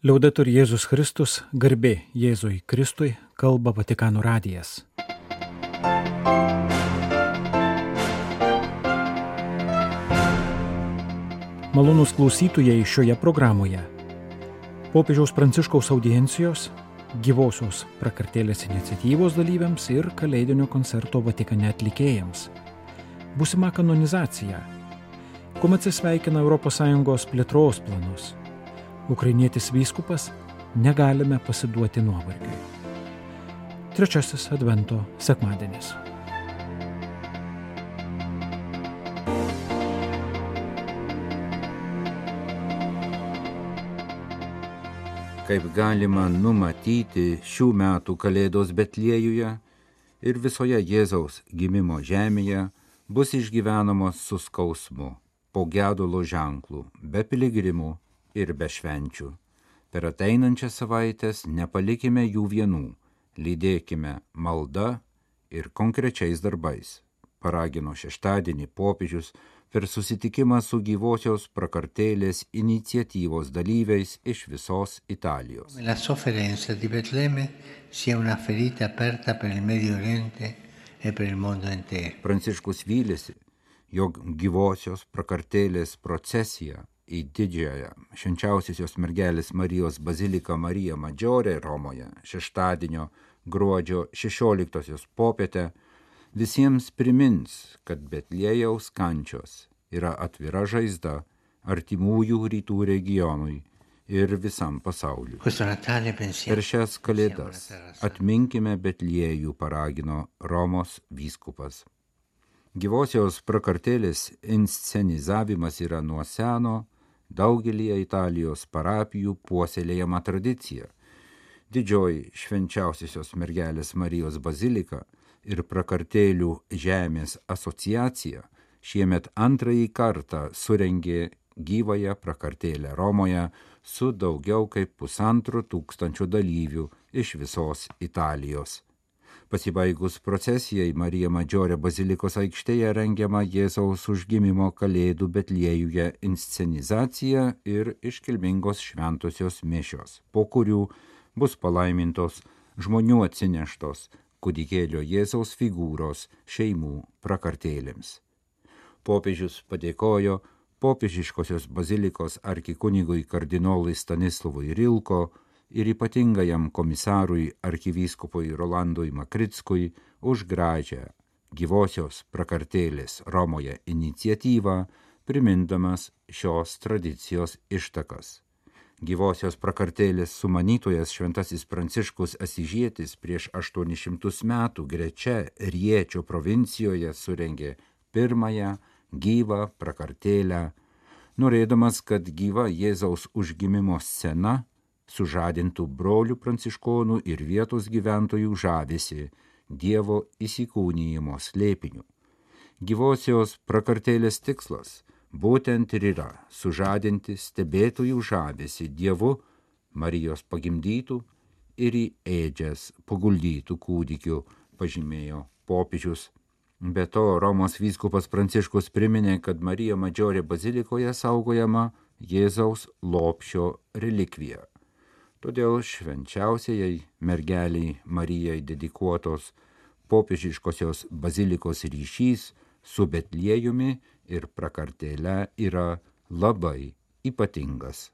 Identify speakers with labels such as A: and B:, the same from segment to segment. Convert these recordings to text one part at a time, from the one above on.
A: Liaudetur Jėzus Kristus, garbė Jėzui Kristui, kalba Vatikano radijas. Malonus klausytujai šioje programoje. Popiežiaus Pranciškaus audiencijos, gyvosios prakartėlės iniciatyvos dalyviams ir kalėdinio koncerto Vatikane atlikėjams. Būsima kanonizacija, kuomet atsisveikina ES plėtros planus ukrainietis vyskupas, negalime pasiduoti nuovargiui. Trečiasis Advento sekmadienis.
B: Kaip galima numatyti šių metų Kalėdos Betliejuje ir visoje Jėzaus gimimo žemėje bus išgyvenamos su skausmu, po gedulo ženklų, be piligrimų, ir be švenčių. Per ateinančias savaitės nepalikime jų vienų, lydėkime malda ir konkrečiais darbais, paragino šeštadienį popiežius per susitikimą su gyvosios prakartėlės iniciatyvos dalyviais iš visos Italijos.
C: La sofferenza di Betlemme sia una ferita aperta per il Medio Oriente e per il mondo intero.
B: Pranciškus vylėsi, jog gyvosios prakartėlės procesija į didžiąją švenčiausiosios mergelės Marijos baziliką Marija Madžiorė Romoje šeštadienio gruodžio 16 popietę visiems primins, kad Betlėjaus kančios yra atvira žaizda artimųjų rytų regionui ir visam pasauliu. Per šias kalėdas atminkime Betliejų paragino Romos vyskupas. Gyvosios prakartėlės inscenizavimas yra nuo seno daugelį Italijos parapijų puoselėjama tradicija. Didžioji švenčiausiosios mergelės Marijos bazilika ir prakartėlių žemės asociacija šiemet antrąjį kartą surengė gyvąją prakartėlę Romoje su daugiau kaip pusantro tūkstančio dalyvių iš visos Italijos. Pasibaigus procesijai Marija Madžiorė bazilikos aikštėje rengiama Jėzaus užgimimo kalėdų Betliejuje inscenizacija ir iškilmingos šventosios mišios, po kurių bus palaimintos žmonių atsineštos kūdikėlio Jėzaus figūros šeimų prakartėlėms. Popiežius padėkojo popiežiškosios bazilikos arkikunigui kardinolui Stanislavui Rilko, ir ypatingajam komisarui arkivyskupui Rolandui Makritskui už gražią gyvosios prakartėlės Romoje iniciatyvą, primindamas šios tradicijos ištakas. Gyvosios prakartėlės sumanytojas Šventasis Pranciškus Asižėtis prieš 800 metų grečia Riečio provincijoje surengė pirmąją gyvą prakartėlę, norėdamas, kad gyva Jėzaus užgimimo scena sužadintų brolių pranciškonų ir vietos gyventojų žavisi Dievo įsikūnyjimo slėpiniu. Gyvosios prakartėlės tikslas būtent ir yra sužadinti stebėtojų žavisi Dievu Marijos pagimdytų ir į ėdžias paguldytų kūdikių, pažymėjo popiežius. Be to, Romos vyskupas Pranciškus priminė, kad Marija Madžiorė bazilikoje saugojama Jėzaus lopšio relikvija. Todėl švenčiausiai mergeliai Marijai dedikuotos popiežiškosios bazilikos ryšys su Betliejumi ir prakartėle yra labai ypatingas.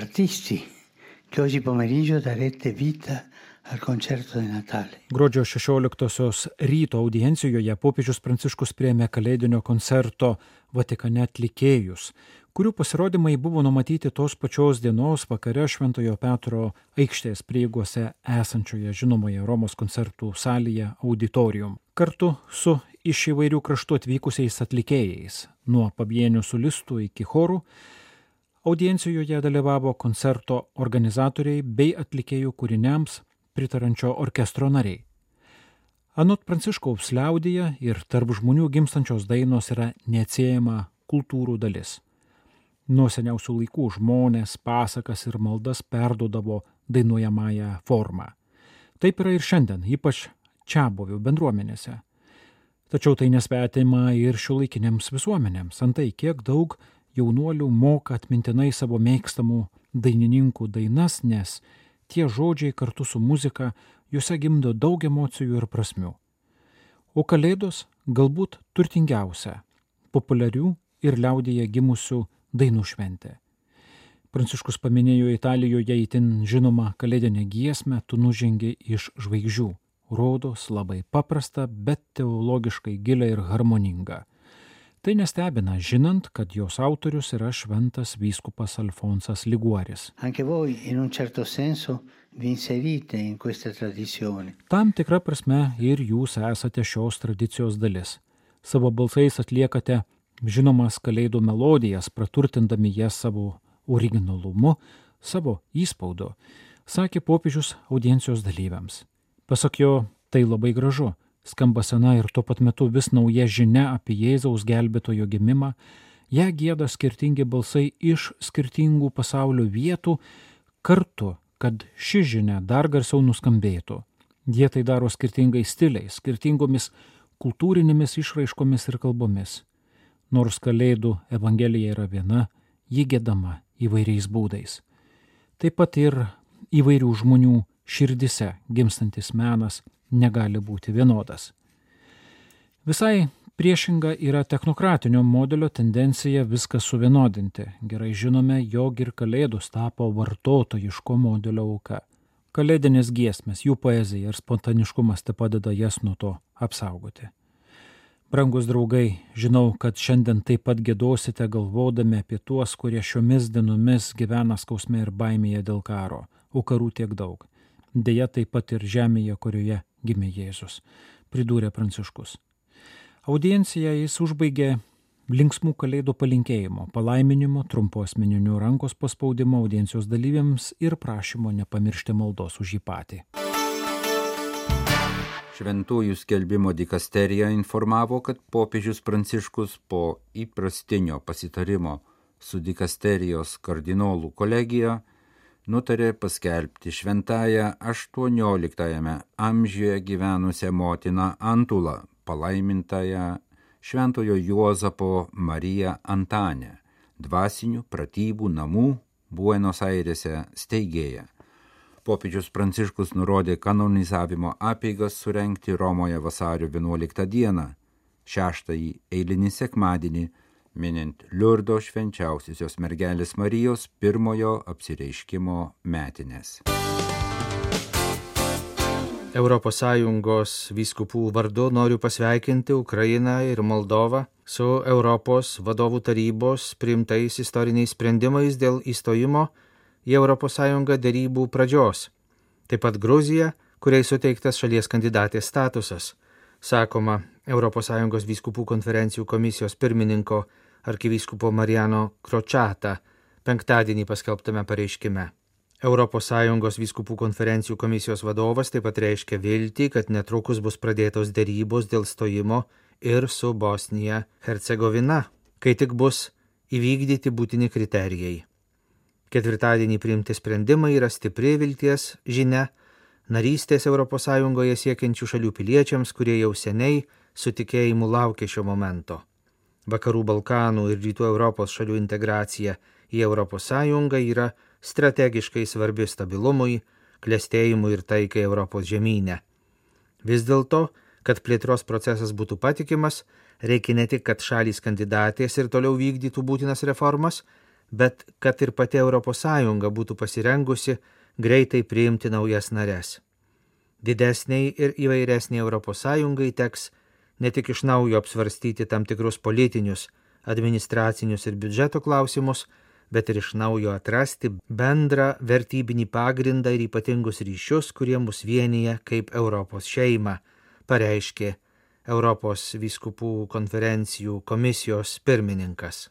C: Artisti, che oggi pomeriggio darete vita al concerto di Natale.
A: Gruodžio 16-osios ryto audiencijoje popiežius Pranciškus priemė kalėdinio koncerto Vatikane atlikėjus, kurių pasirodymai buvo numatyti tos pačios dienos vakare Šventojo Petro aikštės prieigose esančioje žinomoje Romos koncertų salėje auditorium. Kartu su iš įvairių kraštų atvykusiais atlikėjais, nuo pavienių solistų iki chorų, audiencijoje dalyvavo koncerto organizatoriai bei atlikėjų kūriniams pritarančio orkestro nariai. Anot Pranciškaus liaudyje ir tarp žmonių gimstančios dainos yra neatsiejama kultūrų dalis. Nuo seniausių laikų žmonės pasakas ir maldas perdodavo dainuojamąją formą. Taip yra ir šiandien, ypač čia buvių bendruomenėse. Tačiau tai nesvetima ir šiuolaikinėms visuomenėms. Antai kiek daug jaunuolių moka atmintinai savo mėgstamų dainininkų dainas, nes tie žodžiai kartu su muzika juose gimdo daug emocijų ir prasmių. O Kalėdos galbūt turtingiausia, populiarių ir liaudėje gimusių dainų šventė. Pranciškus paminėjo Italijoje įtin žinomą kalėdinę giesmę, tu nužengi iš žvaigždžių. Rodos labai paprasta, bet teologiškai gilia ir harmoninga. Tai nestebina, žinant, kad jos autorius yra šventas vyskupas Alfonsas Liguoris.
C: Certo.
A: Tam tikra prasme ir jūs esate šios tradicijos dalis. Savo balsais atliekate žinomas kalėdų melodijas, praturtindami jas savo originalumu, savo įspaudu, sakė popiežius audiencijos dalyviams. Pasak jo, tai labai gražu skamba sena ir tuo pat metu vis nauja žinia apie Jėzaus gelbėtojo gimimą, ją gėda skirtingi balsai iš skirtingų pasaulio vietų kartu, kad ši žinia dar garsiau nuskambėtų. Jie tai daro skirtingais stiliais, skirtingomis kultūrinėmis išraiškomis ir kalbomis. Nors Kalėdų Evangelija yra viena, ji gėdama įvairiais būdais. Taip pat ir įvairių žmonių širdise gimstantis menas negali būti vienodas. Visai priešinga yra technokratinio modelio tendencija viską suvienodinti. Gerai žinome, jog ir kalėdus tapo vartotojiško modelio auka. Kalėdinės giesmės, jų poezija ir spontaniškumas te padeda jas nuo to apsaugoti. Brangus draugai, žinau, kad šiandien taip pat gėdosite galvodami apie tuos, kurie šiomis dienomis gyvena skausme ir baimėje dėl karo, o karų tiek daug. Deja, taip pat ir žemėje, kurioje gimė Jėzus, pridūrė Pranciškus. Audienciją jis užbaigė linksmų kalėdų palinkėjimo, palaiminimo, trumpo asmeninių rankos paspaudimo audiencijos dalyviams ir prašymo nepamiršti maldos už jį patį.
B: Šventųjų skelbimo dikasterija informavo, kad popiežius Pranciškus po įprastinio pasitarimo su dikasterijos kardinolų kolegija nutarė paskelbti šventąją XVIII amžiuje gyvenusią motiną Antulą, palaimintąją Šventojo Juozapo Mariją Antanę, dvasinių pratybų namų Buenos Airėse steigėją. Popiežius Pranciškus nurodė kanonizavimo apeigas surenkti Romoje vasario 11 dieną, šeštąjį eilinį sekmadienį minint Liurdo švenčiausiosios mergelės Marijos pirmojo apsireiškimo metinės.
D: ES vyskupų vardu noriu pasveikinti Ukrainą ir Moldovą su Europos vadovų tarybos priimtais istoriniais sprendimais dėl įstojimo į ES dėrybų pradžios. Taip pat Gruzija, kuriai suteiktas šalies kandidatės statusas, sakoma ES vyskupų konferencijų komisijos pirmininko arkivyskupo Marijano Kročata penktadienį paskelbtame pareiškime. ES vyskupų konferencijų komisijos vadovas taip pat reiškia viltį, kad netrukus bus pradėtos dėrybos dėl stojimo ir su Bosnija Hercegovina, kai tik bus įvykdyti būtini kriterijai. Ketvirtadienį priimti sprendimai yra stipri vilties žinia narystės ES siekiančių šalių piliečiams, kurie jau seniai su tikėjimu laukia šio momento. Vakarų Balkanų ir Rytų Europos šalių integracija į ES yra strategiškai svarbi stabilumui, klėstėjimui ir taikai Europos žemynė. Vis dėlto, kad plėtros procesas būtų patikimas, reikia ne tik, kad šalys kandidatės ir toliau vykdytų būtinas reformas, bet kad ir pati ES būtų pasirengusi greitai priimti naujas nares. Didesniai ir įvairesniai ES teks ne tik iš naujo apsvarstyti tam tikrus politinius, administracinius ir biudžeto klausimus, bet ir iš naujo atrasti bendrą vertybinį pagrindą ir ypatingus ryšius, kurie mus vienyje kaip Europos šeima, pareiškė Europos vyskupų konferencijų komisijos pirmininkas.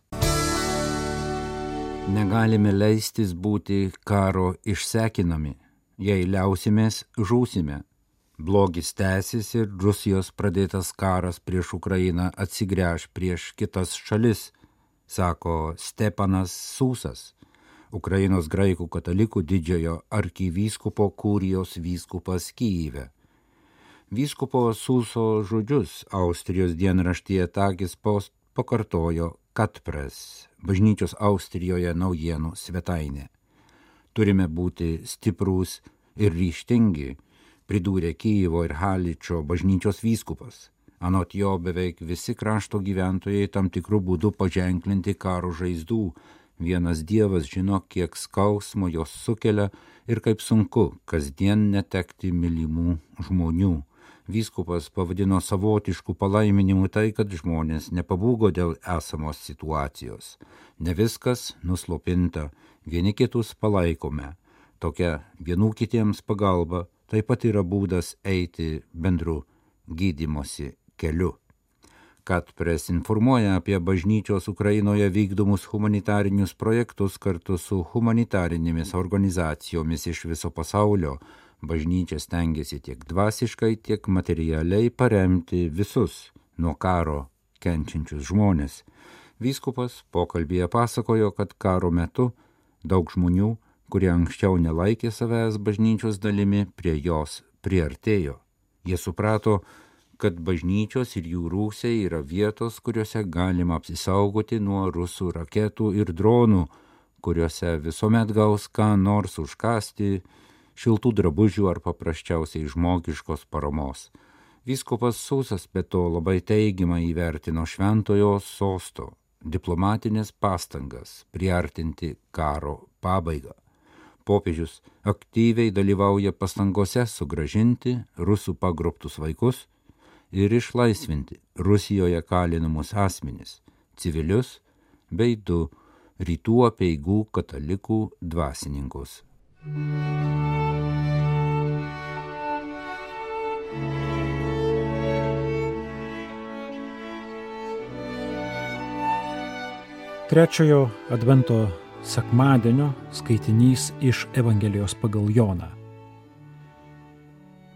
B: Negalime leistis būti karo išsekinami. Jei liausimės, žūsime. Blogis tęsis ir Rusijos pradėtas karas prieš Ukrainą atsigręš prieš kitas šalis, sako Stepanas Sūsas, Ukrainos graikų katalikų didžiojo arkivyskupo kūrijos vyskupas Kyive. Vyskupo Sūso žodžius Austrijos dienraštyje Tagis Post pakartojo Katpres, bažnyčios Austrijoje naujienų svetainė. Turime būti stiprūs ir ryštingi, pridūrė Kyjivo ir Haličio bažnyčios vyskupas. Anot jo beveik visi krašto gyventojai tam tikrų būdų paženklinti karo žaizdų. Vienas Dievas žino, kiek skausmo jos sukelia ir kaip sunku kasdien netekti mylimų žmonių. Vyskupas pavadino savotiškų palaiminimų tai, kad žmonės nepabūgo dėl esamos situacijos. Ne viskas nuslopinta, vieni kitus palaikome. Tokia vienų kitiems pagalba taip pat yra būdas eiti bendru gydimosi keliu. Katpres informuoja apie bažnyčios Ukrainoje vykdomus humanitarinius projektus kartu su humanitarinėmis organizacijomis iš viso pasaulio. Bažnyčia stengiasi tiek dvasiškai, tiek materialiai paremti visus nuo karo kenčiančius žmonės. Vyskupas pokalbėje pasakojo, kad karo metu daug žmonių, kurie anksčiau nelaikė savęs bažnyčios dalimi, prie jos priartėjo. Jie suprato, kad bažnyčios ir jų rūsiai yra vietos, kuriuose galima apsisaugoti nuo rusų raketų ir dronų, kuriuose visuomet gaus ką nors užkasti, šiltų drabužių ar paprasčiausiai žmogiškos paramos. Vyskupas Sausas be to labai teigiamai įvertino šventojo sosto diplomatinės pastangas priartinti karo pabaigą. Popiežius aktyviai dalyvauja pastangose sugražinti rusų pagrobtus vaikus ir išlaisvinti Rusijoje kalinamus asmenis, civilius bei du rytų apieigų katalikų dvasininkus.
A: Trečiojo advento sekmadienio skaitinys iš Evangelijos pagal Joną.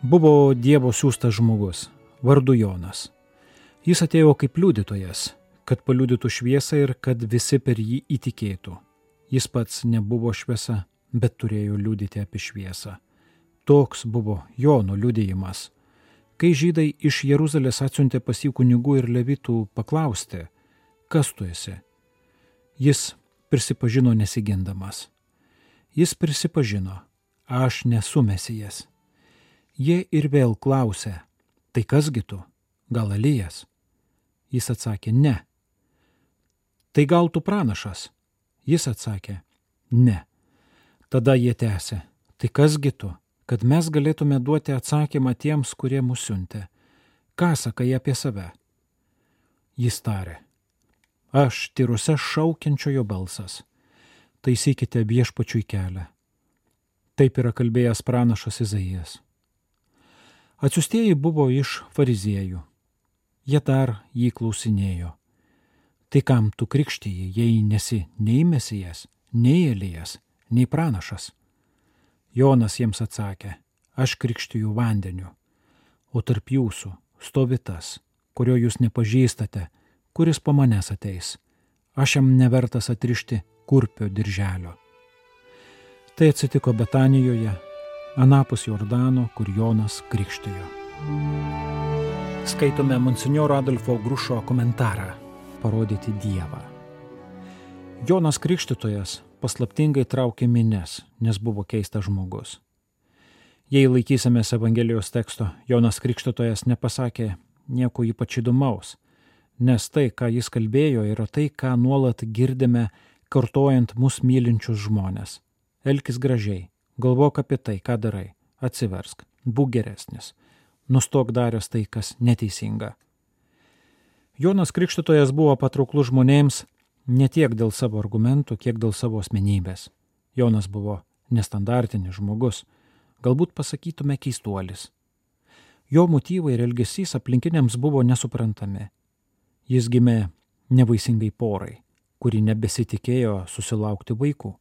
A: Buvo Dievo siūstas žmogus, vardu Jonas. Jis atėjo kaip liudytojas, kad paliudytų šviesą ir kad visi per jį įtikėtų. Jis pats nebuvo šviesa, bet turėjo liudyti apie šviesą. Toks buvo Jono liudijimas. Kai žydai iš Jeruzalės atsiuntė pas jį kunigų ir levitų paklausti, kas tu esi? Jis prisipažino nesigindamas. Jis prisipažino, aš nesu mesijas. Jie ir vėl klausė, tai kasgi tu, gal Elijas? Jis atsakė, ne. Tai gal tu pranašas? Jis atsakė, ne. Tada jie tęsė, tai kasgi tu, kad mes galėtume duoti atsakymą tiems, kurie mus siuntė. Ką sakai apie save? Jis tarė, Aš tyruose šaukiančiojo balsas. Taisykite viešpačiui kelią. Taip yra kalbėjęs pranašas Izaijas. Atsiustieji buvo iš fariziejų. Jie dar jį klausinėjo. Tai kam tu krikštyji, jei nesi nei mesijas, nei Elijas, nei pranašas? Jonas jiems atsakė, aš krikštiju vandeniu, o tarp jūsų stovi tas, kurio jūs nepažįstate, kuris po manęs ateis. Aš jam nevertas atrišti kurpio dirželio. Tai atsitiko Betanijoje, anapus Jordano, kur Jonas krikštijo. Skaitome Monsignoro Adolfo Grušo komentarą - parodyti Dievą. Jonas Krikštytojas paslaptingai traukė mines, nes buvo keistas žmogus. Jei laikysimės Evangelijos teksto, Jonas Krikštytojas nepasakė nieko ypač įdomaus, nes tai, ką jis kalbėjo, yra tai, ką nuolat girdime kartojant mus mylinčius žmonės. Elkis gražiai, galvok apie tai, ką darai, atsiversk, būk geresnis, nustok daręs tai, kas neteisinga. Jonas Krikštytojas buvo patrauklus žmonėms ne tiek dėl savo argumentų, kiek dėl savo asmenybės. Jonas buvo nestandartinis žmogus, galbūt pasakytume keistuolis. Jo motyvai ir elgesys aplinkiniams buvo nesuprantami Jis gimė nevaisingai porai, kuri nebesitikėjo susilaukti vaikų.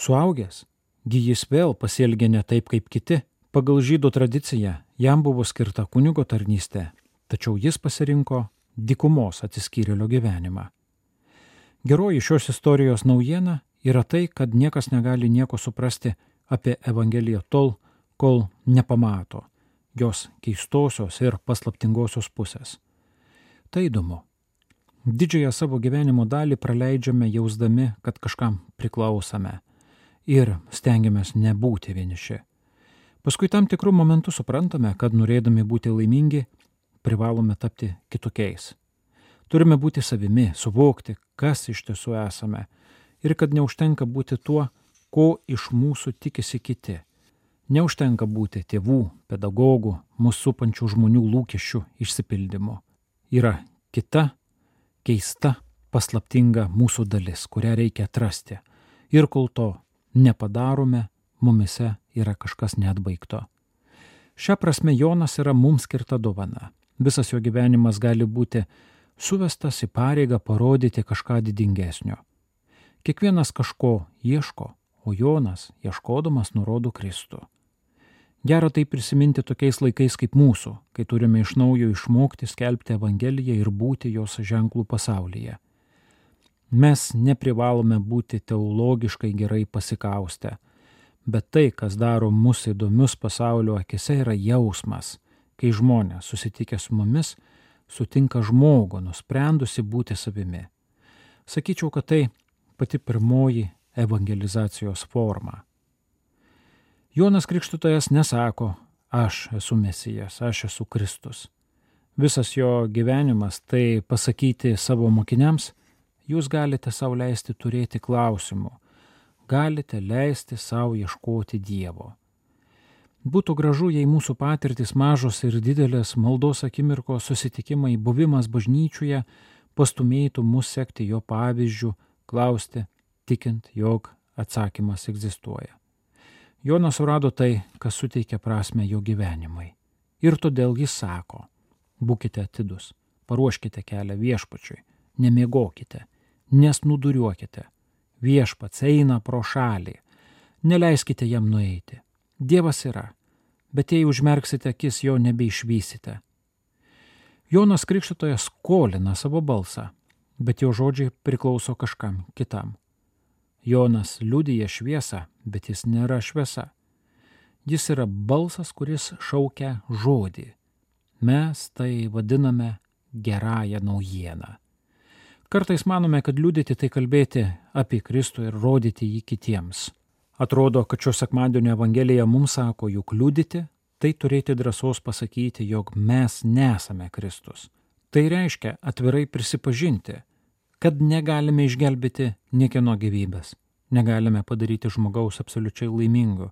A: Suaugęs, jis vėl pasielgė ne taip kaip kiti. Pagal žydų tradiciją jam buvo skirta kunigo tarnystė, tačiau jis pasirinko dikumos atsiskyrėlio gyvenimą. Geroji šios istorijos naujiena yra tai, kad niekas negali nieko suprasti apie Evangeliją tol, kol nepamato jos keistosios ir paslaptingosios pusės. Tai įdomu. Didžiąją savo gyvenimo dalį praleidžiame jausdami, kad kažkam priklausome. ir stengiamės nebūti vieniši. Paskui tam tikrų momentų suprantame, kad norėdami būti laimingi, privalome tapti kitokiais. Turime būti savimi, suvokti, kas iš tiesų esame ir kad neužtenka būti tuo, ko iš mūsų tikisi kiti. Neužtenka būti tėvų, pedagogų, mūsų supančių žmonių lūkesčių išsipildymo. Yra kita, keista, paslaptinga mūsų dalis, kurią reikia atrasti. Ir kol to nepadarome, mumise yra kažkas neatbaigto. Šią prasme Jonas yra mums skirta dovana. Visas jo gyvenimas gali būti suvestas į pareigą parodyti kažką didingesnio. Kiekvienas kažko ieško, o Jonas, ieškodamas, nurodo Kristų. Gera tai prisiminti tokiais laikais kaip mūsų, kai turime iš naujo išmokti skelbti Evangeliją ir būti jos ženklų pasaulyje. Mes neprivalome būti teologiškai gerai pasikaustę, bet tai, kas daro mus įdomius pasaulio akise, yra jausmas, kai žmonės susitikę su mumis sutinka žmogų, nusprendusi būti savimi. Sakyčiau, kad tai pati pirmoji evangelizacijos forma. Jonas Krikštutojas nesako, aš esu Mesijas, aš esu Kristus. Visas jo gyvenimas tai pasakyti savo mokiniams, jūs galite savo leisti turėti klausimų, galite leisti savo ieškoti Dievo. Būtų gražu, jei mūsų patirtis mažos ir didelės maldos akimirkos susitikimai, buvimas bažnyčiuje pastumėtų mus sekti jo pavyzdžių, klausti, tikint, jog atsakymas egzistuoja. Jonas surado tai, kas suteikia prasme jo gyvenimai. Ir todėl jis sako, būkite atidus, paruoškite kelią viešpačiui, nemiegokite, nesnuduriuokite. Viešpats eina pro šalį. Neleiskite jam nueiti. Dievas yra, bet jei užmerksite akis, jo nebeišvysite. Jonas Krikščitojas skolina savo balsą, bet jo žodžiai priklauso kažkam kitam. Jonas liudyja šviesą, bet jis nėra šviesa. Jis yra balsas, kuris šaukia žodį. Mes tai vadiname gerąją naujieną. Kartais manome, kad liūdėti tai kalbėti apie Kristų ir rodyti jį kitiems. Atrodo, kad šio sekmadienio Evangelija mums sako, juk liūdėti tai turėti drąsos pasakyti, jog mes nesame Kristus. Tai reiškia atvirai prisipažinti, kad negalime išgelbėti niekieno gyvybės, negalime padaryti žmogaus absoliučiai laimingu,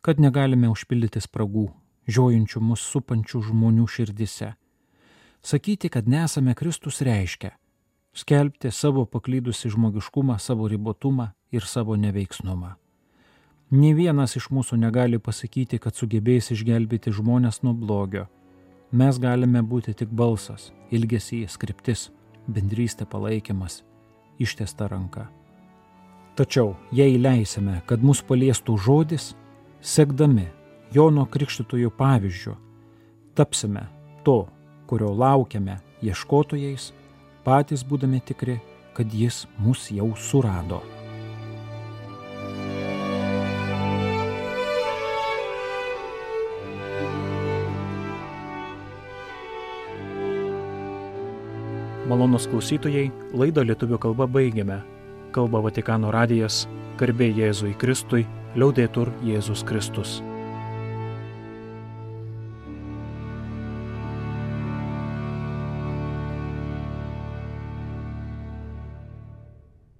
A: kad negalime užpildyti spragų, žiojančių mus supančių žmonių širdise. Sakyti, kad nesame Kristus reiškia, skelbti savo paklydusi žmogiškumą, savo ribotumą ir savo neveiksnumą. Nė vienas iš mūsų negali pasakyti, kad sugebės išgelbėti žmonės nuo blogio. Mes galime būti tik balsas, ilgesys, skriptis, bendrystė palaikymas, ištesta ranka. Tačiau, jei leisime, kad mus paliestų žodis, sekdami Jono Krikštytojų pavyzdžių, tapsime to, kurio laukiame ieškotojais patys būdami tikri, kad jis mus jau surado. Malonus klausytojai, laidą lietuvių kalba baigiame. Kalba Vatikano radijas, garbė Jėzui Kristui, liaudėtur Jėzus Kristus.